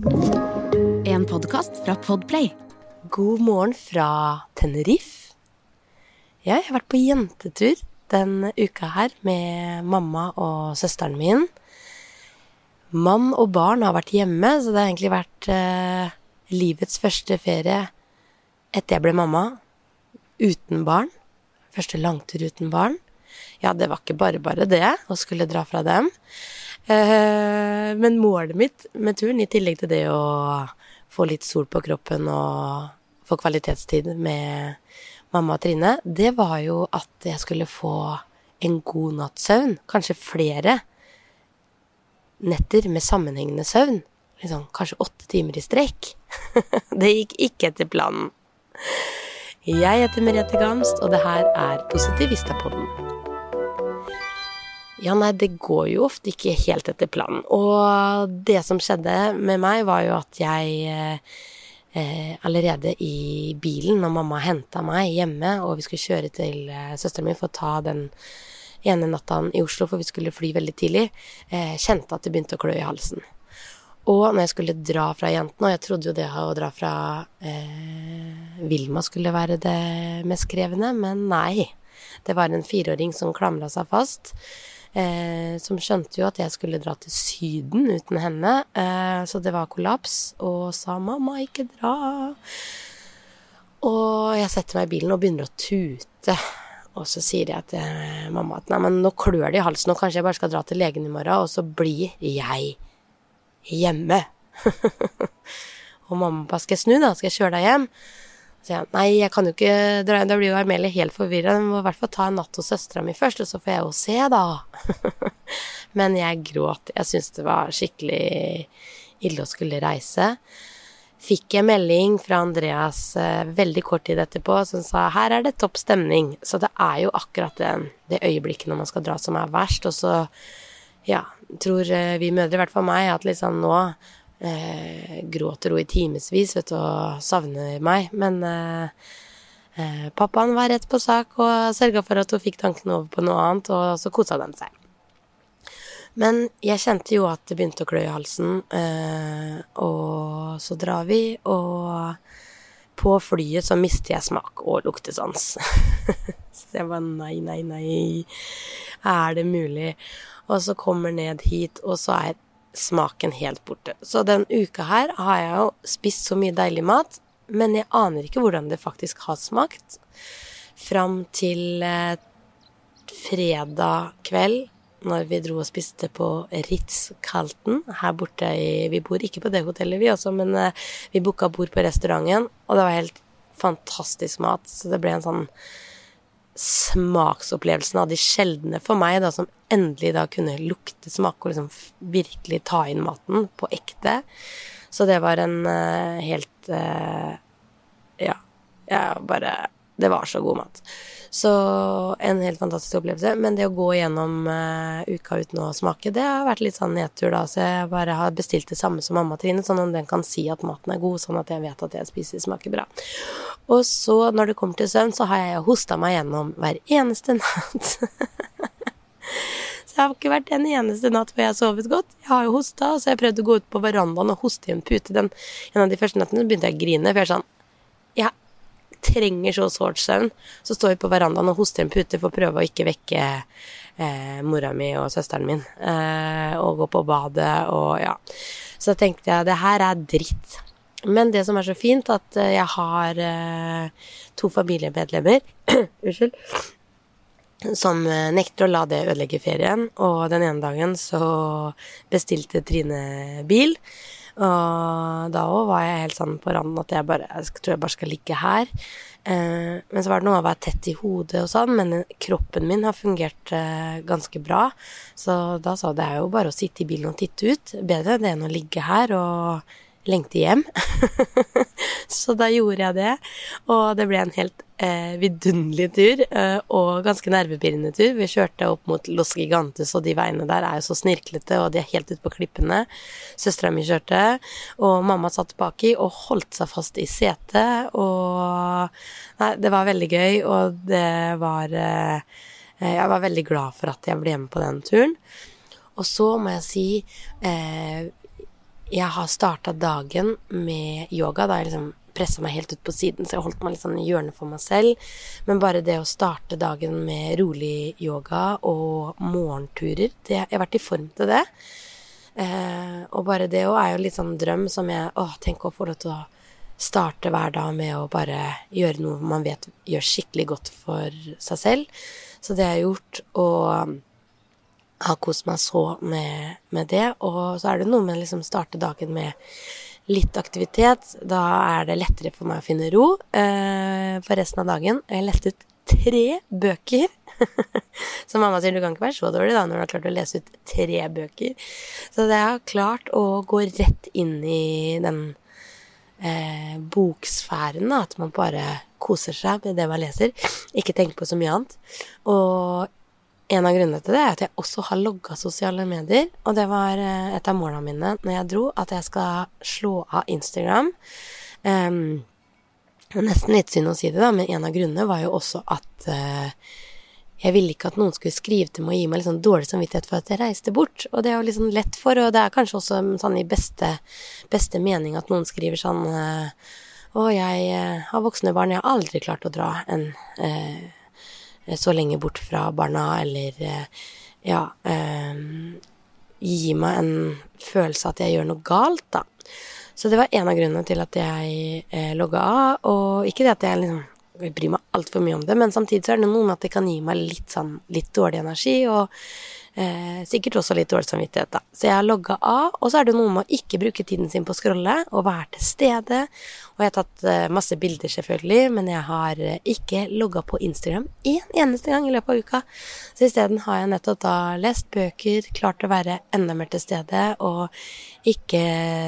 En podkast fra Podplay. God morgen fra Tenerife. Jeg har vært på jentetur den uka her med mamma og søsteren min. Mann og barn har vært hjemme, så det har egentlig vært eh, livets første ferie etter jeg ble mamma. Uten barn. Første langtur uten barn. Ja, det var ikke bare bare det å skulle dra fra dem. Eh, men målet mitt med turen, i tillegg til det å få litt sol på kroppen og få kvalitetstid med mamma og Trine, det var jo at jeg skulle få en god natts søvn. Kanskje flere netter med sammenhengende søvn. Liksom, kanskje åtte timer i strekk. det gikk ikke etter planen. Jeg heter Merete Gamst, og det her er Positivista-podden. Ja, nei, det går jo ofte ikke helt etter planen. Og det som skjedde med meg, var jo at jeg eh, allerede i bilen, når mamma henta meg hjemme, og vi skulle kjøre til eh, søsteren min for å ta den ene natta i Oslo, for vi skulle fly veldig tidlig, eh, kjente at det begynte å klø i halsen. Og når jeg skulle dra fra jentene, og jeg trodde jo det å dra fra eh, Vilma skulle være det mest krevende, men nei. Det var en fireåring som klamra seg fast eh, som skjønte jo at jeg skulle dra til Syden uten henne. Eh, så det var kollaps, og sa 'mamma, ikke dra'. Og jeg setter meg i bilen og begynner å tute. Og så sier jeg til mamma at nei, men nå klør det i halsen, og kanskje jeg bare skal dra til legen i morgen, og så blir jeg hjemme. og mamma bare skal jeg snu, da? Skal jeg kjøre deg hjem? Så jeg nei, jeg kan jo ikke dra Da blir jo Armelie helt forvirra. Hun må i hvert fall ta en natt hos søstera mi først, og så får jeg jo se, da. Men jeg gråt. Jeg syntes det var skikkelig ille å skulle reise. Fikk jeg melding fra Andreas eh, veldig kort tid etterpå som sa her er det topp stemning. Så det er jo akkurat det, det øyeblikket når man skal dra som er verst. Og så, ja, tror eh, vi mødre, i hvert fall meg, at liksom nå eh, gråter hun i timevis og savner meg. Men eh, eh, pappaen var rett på sak og sørga for at hun fikk tankene over på noe annet, og så kosa de seg. Men jeg kjente jo at det begynte å klø i halsen, eh, og så drar vi, og på flyet så mister jeg smak og luktesans. så jeg bare nei, nei, nei, er det mulig? Og så kommer ned hit, og så er smaken helt borte. Så den uka her har jeg jo spist så mye deilig mat, men jeg aner ikke hvordan det faktisk har smakt. Fram til eh, fredag kveld, når vi dro og spiste på Ritz-Carlton her borte i Vi bor ikke på det hotellet, vi også, men eh, vi booka bord på restauranten, og det var helt fantastisk mat. Så det ble en sånn smaksopplevelsen av de sjeldne for meg, da, som endelig da kunne lukte, smake og liksom virkelig ta inn maten på ekte. Så det var en uh, helt uh, Ja, jeg bare Det var så god mat. Så en helt fantastisk opplevelse. Men det å gå gjennom uh, uka uten å smake, det har vært litt sånn nedtur, da. Så jeg bare har bestilt det samme som mamma Trine, sånn at den kan si at maten er god, sånn at jeg vet at jeg spiser smaker bra. Og så, når det kommer til søvn, så har jeg hosta meg gjennom hver eneste natt. så jeg har ikke vært en eneste natt hvor jeg har sovet godt. Jeg har jo hosta, så jeg prøvde å gå ut på verandaen og hoste i en pute. Den, en av de første nattene begynte jeg å grine, for jeg er sånn Jeg trenger så sårt søvn. Så står vi på verandaen og hoster en pute for å prøve å ikke vekke eh, mora mi og søsteren min. Eh, og gå på badet og ja. Så tenkte jeg det her er dritt. Men det som er så fint, at eh, jeg har eh, to familiemedlemmer Unnskyld. Som eh, nekter å la det ødelegge ferien. Og den ene dagen så bestilte Trine bil. Og da òg var jeg helt sånn på randen at jeg bare jeg tror jeg bare skal ligge her. Eh, men så var det noe av å være tett i hodet og sånn, men kroppen min har fungert eh, ganske bra. Så da sa det er jo bare å sitte i bilen og titte ut. Bedre det enn å ligge her og lengte hjem. så da gjorde jeg det, og det ble en helt eh, vidunderlig tur, eh, og ganske nervepirrende tur. Vi kjørte opp mot Los Gigantes, og de veiene der er jo så snirklete, og de er helt ute på klippene. Søstera mi kjørte, og mamma satt baki og holdt seg fast i setet, og Nei, det var veldig gøy, og det var eh, Jeg var veldig glad for at jeg ble med på den turen. Og så må jeg si eh, jeg har starta dagen med yoga. Da jeg liksom pressa meg helt ut på siden, så jeg holdt meg litt sånn i hjørnet for meg selv. Men bare det å starte dagen med rolig yoga og morgenturer det, Jeg har vært i form til det. Eh, og bare det òg er jo litt sånn drøm som jeg Å, tenk å få lov til å starte hver dag med å bare gjøre noe man vet gjør skikkelig godt for seg selv. Så det har jeg gjort, og har kost meg så med, med, det. Og så er det noe med å liksom starte dagen med litt aktivitet. Da er det lettere for meg å finne ro eh, for resten av dagen. Jeg har lest ut tre bøker. så mamma sier du kan ikke være så dårlig da når du har klart å lese ut tre bøker. Så det har klart å gå rett inn i den eh, boksfæren, da. At man bare koser seg med det man leser. Ikke tenker på så mye annet. Og en av grunnene til det er at jeg også har logga sosiale medier. Og det var eh, et av målene mine når jeg dro, at jeg skal slå av Instagram. Um, nesten litt synd å si det, da, men en av grunnene var jo også at uh, jeg ville ikke at noen skulle skrive til meg og gi meg litt sånn dårlig samvittighet for at jeg reiste bort. Og det er jo sånn lett for, og det er kanskje også sånn i beste, beste mening at noen skriver sånn uh, Å, jeg uh, har voksne barn, jeg har aldri klart å dra en så lenge bort fra barna, eller eh, ja eh, Gi meg en følelse av at jeg gjør noe galt, da. Så det var en av grunnene til at jeg eh, logga av. Og ikke det at jeg liksom bryr meg altfor mye om det, men samtidig så er det noe med at det kan gi meg litt sånn litt dårlig energi, og Eh, sikkert også litt dårlig samvittighet, da. Så jeg har logga av, og så er det noe med å ikke bruke tiden sin på å scrolle, og være til stede. Og jeg har tatt eh, masse bilder, selvfølgelig, men jeg har eh, ikke logga på Instagram én en eneste gang i løpet av uka. Så isteden har jeg nettopp da lest bøker, klart å være enda mer til stede, og ikke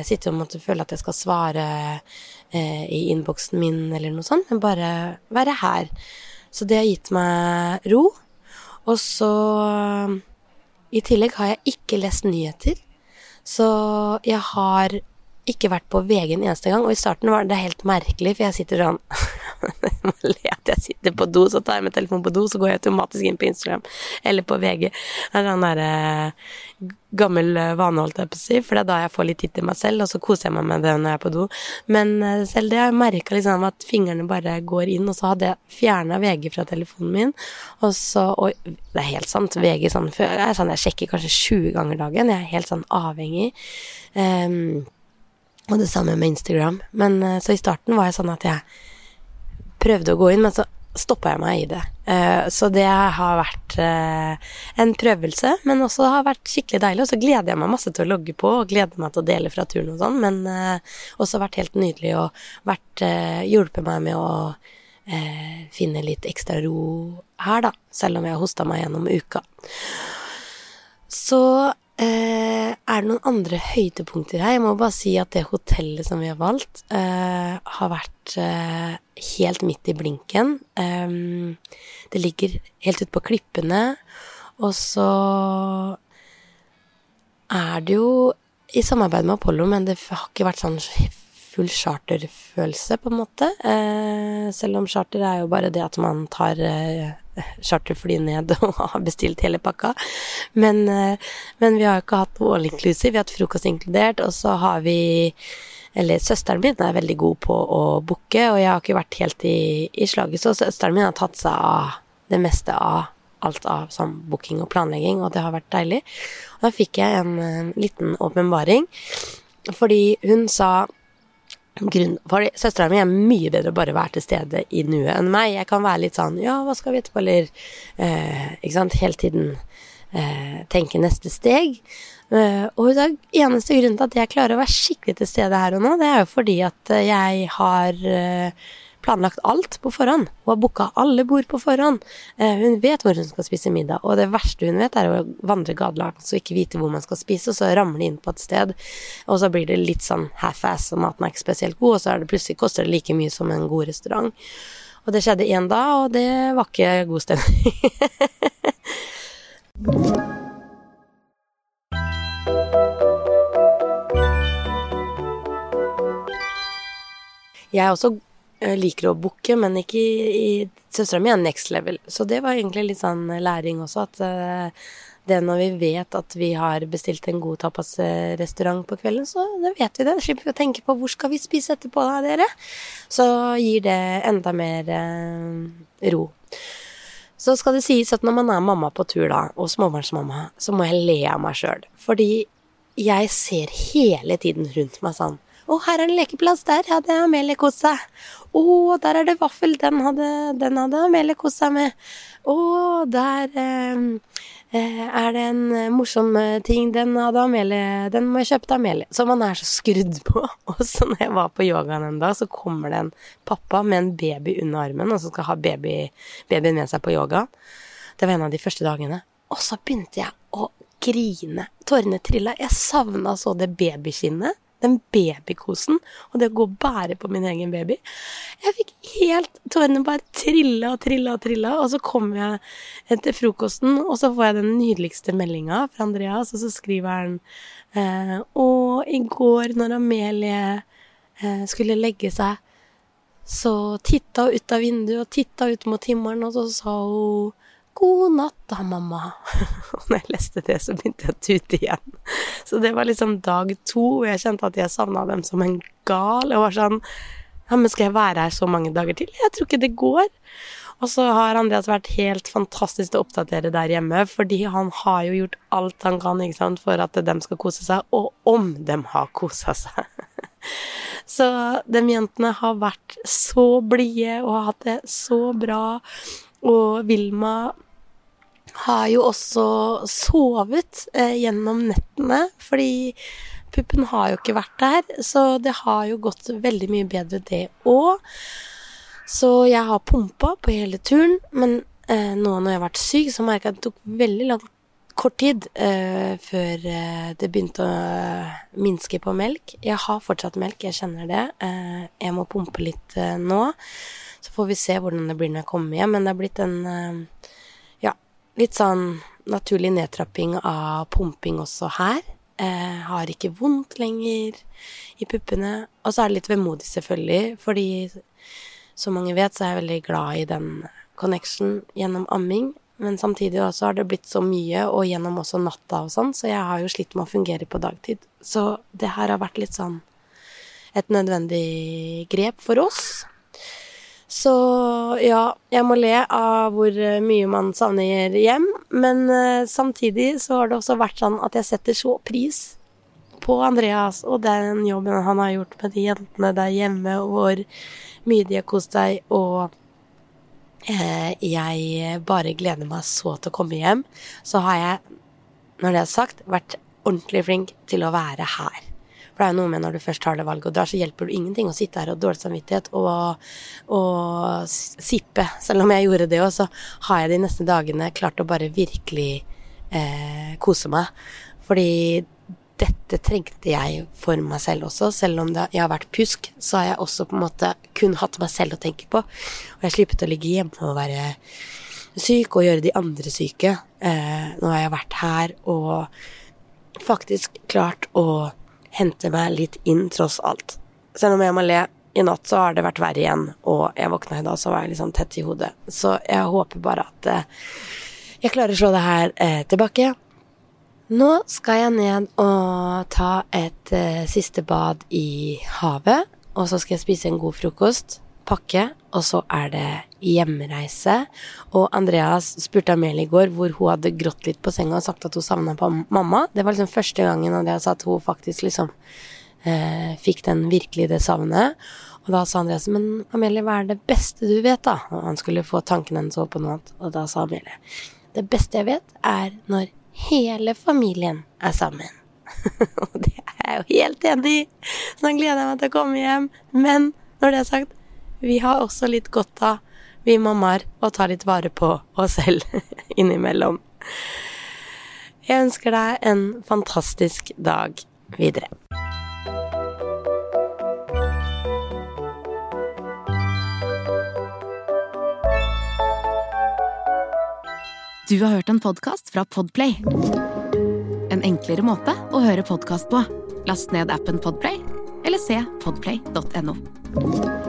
sitte og måtte føle at jeg skal svare eh, i innboksen min eller noe sånt, men bare være her. Så det har gitt meg ro. Og så i tillegg har jeg ikke lest nyheter, så jeg har ikke vært på VG en eneste gang, og i starten var det helt merkelig, for jeg sitter sånn at jeg sitter på do, så tar jeg med telefonen på do, så går jeg automatisk inn på Instagram eller på VG. Det er sånn derre uh, gammel uh, vane, holdt jeg på å si, for det er da jeg får litt tid til meg selv, og så koser jeg meg med det når jeg er på do. Men uh, selv det har jeg merka liksom at fingrene bare går inn, og så hadde jeg fjerna VG fra telefonen min, og så Og det er helt sant, VG sånn, er sånn jeg sjekker kanskje 20 ganger dagen, jeg er helt sånn avhengig. Um, og det samme med Instagram. Men så i starten var jeg sånn at jeg prøvde å gå inn, men så stoppa jeg meg i det. Uh, så det har vært uh, en prøvelse, men også har vært skikkelig deilig. Og så gleder jeg meg masse til å logge på, og gleder meg til å dele fra turen og sånn, men uh, også vært helt nydelig og vært hjulpet meg med å finne litt ekstra ro her, da, selv om jeg har hosta meg gjennom uka. Så Eh, er det noen andre høydepunkter her? Jeg må bare si at det hotellet som vi har valgt, eh, har vært eh, helt midt i blinken. Eh, det ligger helt ute på klippene, og så er det jo i samarbeid med Apollo, men det har ikke vært sånn full charterfølelse, på en måte. Eh, selv om charter er jo bare det at man tar eh, charterfly ned og har bestilt hele pakka. Men, eh, men vi har ikke hatt all inclusive, vi har hatt frokost inkludert, og så har vi eller søsteren min er veldig god på å booke, og jeg har ikke vært helt i, i slaget, så søsteren min har tatt seg av det meste av alt av sånn booking og planlegging, og det har vært deilig. Og da fikk jeg en, en liten åpenbaring, fordi hun sa grunn For søstera mi er mye bedre å bare være til stede i nuet enn meg. Jeg kan være litt sånn Ja, hva skal vi etterpå, eller eh, Ikke sant. Hele tiden eh, tenke neste steg. Eh, og den eneste grunnen til at jeg klarer å være skikkelig til stede her og nå, det er jo fordi at jeg har eh, planlagt alt på forhånd. Hun har booka alle bord på forhånd. Eh, hun vet hvor hun skal spise middag, og det verste hun vet, er å vandre gatelangs og ikke vite hvor man skal spise, og så ramle inn på et sted, og så blir det litt sånn half-ass, og maten er ikke spesielt god, og så er det plutselig koster det like mye som en god restaurant. Og det skjedde én dag, og det var ikke god stemning. jeg er også liker å booke, men ikke i, i Søstera mi er next level. Så det var egentlig litt sånn læring også, at uh, det når vi vet at vi har bestilt en god tapasrestaurant på kvelden, så det vet vi det. Slipper vi å tenke på hvor skal vi spise etterpå da, dere. Så gir det enda mer eh, ro. Så skal det sies at når man er mamma på tur, da, og småbarnsmamma, så må jeg le av meg sjøl. Fordi jeg ser hele tiden rundt meg sånn Å, her er det lekeplass. Der hadde Amelie kost seg. Å, der er det vaffel. Den hadde, hadde Amelie kost seg med. Å, der eh, Eh, er det en eh, morsom eh, ting? Den hadde Amelie Den må jeg kjøpe til Amelie. Så man er så skrudd på. Og så når jeg var på yogaen en dag, så kommer det en pappa med en baby under armen, og så skal ha baby, babyen med seg på yoga. Det var en av de første dagene. Og så begynte jeg å grine. Tårene trilla. Jeg savna så det babyskinnet den babykosen og det å gå og bære på min egen baby. Jeg fikk helt Tårene bare trilla og trilla og trilla, og så kom jeg til frokosten, og så får jeg den nydeligste meldinga fra Andreas, og så skriver han eh, Og i går når Amelie eh, skulle legge seg, så titta hun ut av vinduet og titta ut mot himmelen, og så sa hun God natt da, mamma. Og når jeg leste det, så begynte jeg å tute igjen. Så det var liksom dag to, og jeg kjente at jeg savna dem som en gal. Jeg var sånn Ja, men skal jeg være her så mange dager til? Jeg tror ikke det går. Og så har Andreas vært helt fantastisk til å oppdatere der hjemme, fordi han har jo gjort alt han kan ikke sant, for at de skal kose seg, og om de har kosa seg. Så de jentene har vært så blide og har hatt det så bra. Og Vilma har jo også sovet eh, gjennom nettene, fordi puppen har jo ikke vært der. Så det har jo gått veldig mye bedre, det òg. Så jeg har pumpa på hele turen, men eh, nå når jeg har vært syk, så merka jeg at det tok veldig lang kort tid eh, før eh, det begynte å minske på melk. Jeg har fortsatt melk, jeg kjenner det. Eh, jeg må pumpe litt eh, nå. Så får vi se hvordan det blir når jeg kommer hjem. Men det har blitt en eh, ja, litt sånn naturlig nedtrapping av pumping også her. Eh, har ikke vondt lenger i puppene. Og så er det litt vemodig, selvfølgelig, fordi som mange vet, så er jeg veldig glad i den connection gjennom amming. Men samtidig også har det blitt så mye, og gjennom også natta og sånn, så jeg har jo slitt med å fungere på dagtid. Så det her har vært litt sånn et nødvendig grep for oss. Så ja, jeg må le av hvor mye man savner hjem, men uh, samtidig så har det også vært sånn at jeg setter så pris på Andreas og den jobben han har gjort med de jentene der hjemme, og hvor mye de har kost seg, og uh, jeg bare gleder meg så til å komme hjem. Så har jeg, når det er sagt, vært ordentlig flink til å være her. For det er jo noe med når du først tar det valget og drar, så hjelper du ingenting å sitte her og dårlig samvittighet og, og sippe. Selv om jeg gjorde det òg, så har jeg de neste dagene klart å bare virkelig eh, kose meg. Fordi dette trengte jeg for meg selv også. Selv om det, jeg har vært pjusk, så har jeg også på en måte kun hatt meg selv å tenke på. Og jeg slippet å ligge hjemme og være syk og gjøre de andre syke. Eh, nå har jeg vært her og faktisk klart å hente meg litt inn, tross alt. Selv om jeg må le i natt, så har det vært verre igjen, og jeg våkna i dag, så var jeg sånn tett i hodet. Så jeg håper bare at eh, jeg klarer å slå det her eh, tilbake. Nå skal jeg ned og ta et eh, siste bad i havet, og så skal jeg spise en god frokost pakke, og så er det hjemreise. Og Andreas spurte Amelie i går hvor hun hadde grått litt på senga og sagt at hun savna mamma. Det var liksom første gangen Andreas sa at hun faktisk liksom eh, fikk den virkelig det savnet. Og da sa Andreas men Amelie, hva er det beste du vet, da? Og han skulle få tanken hennes over på noe annet, og da sa Amelie det beste jeg vet, er når hele familien er sammen. og det er jeg jo helt enig i, så nå gleder jeg meg til å komme hjem. Men når det er sagt, vi har også litt godt av, vi mammaer, å ta litt vare på oss selv innimellom. Jeg ønsker deg en fantastisk dag videre. Du har hørt en podkast fra Podplay. En enklere måte å høre podkast på. Last ned appen Podplay, eller se podplay.no.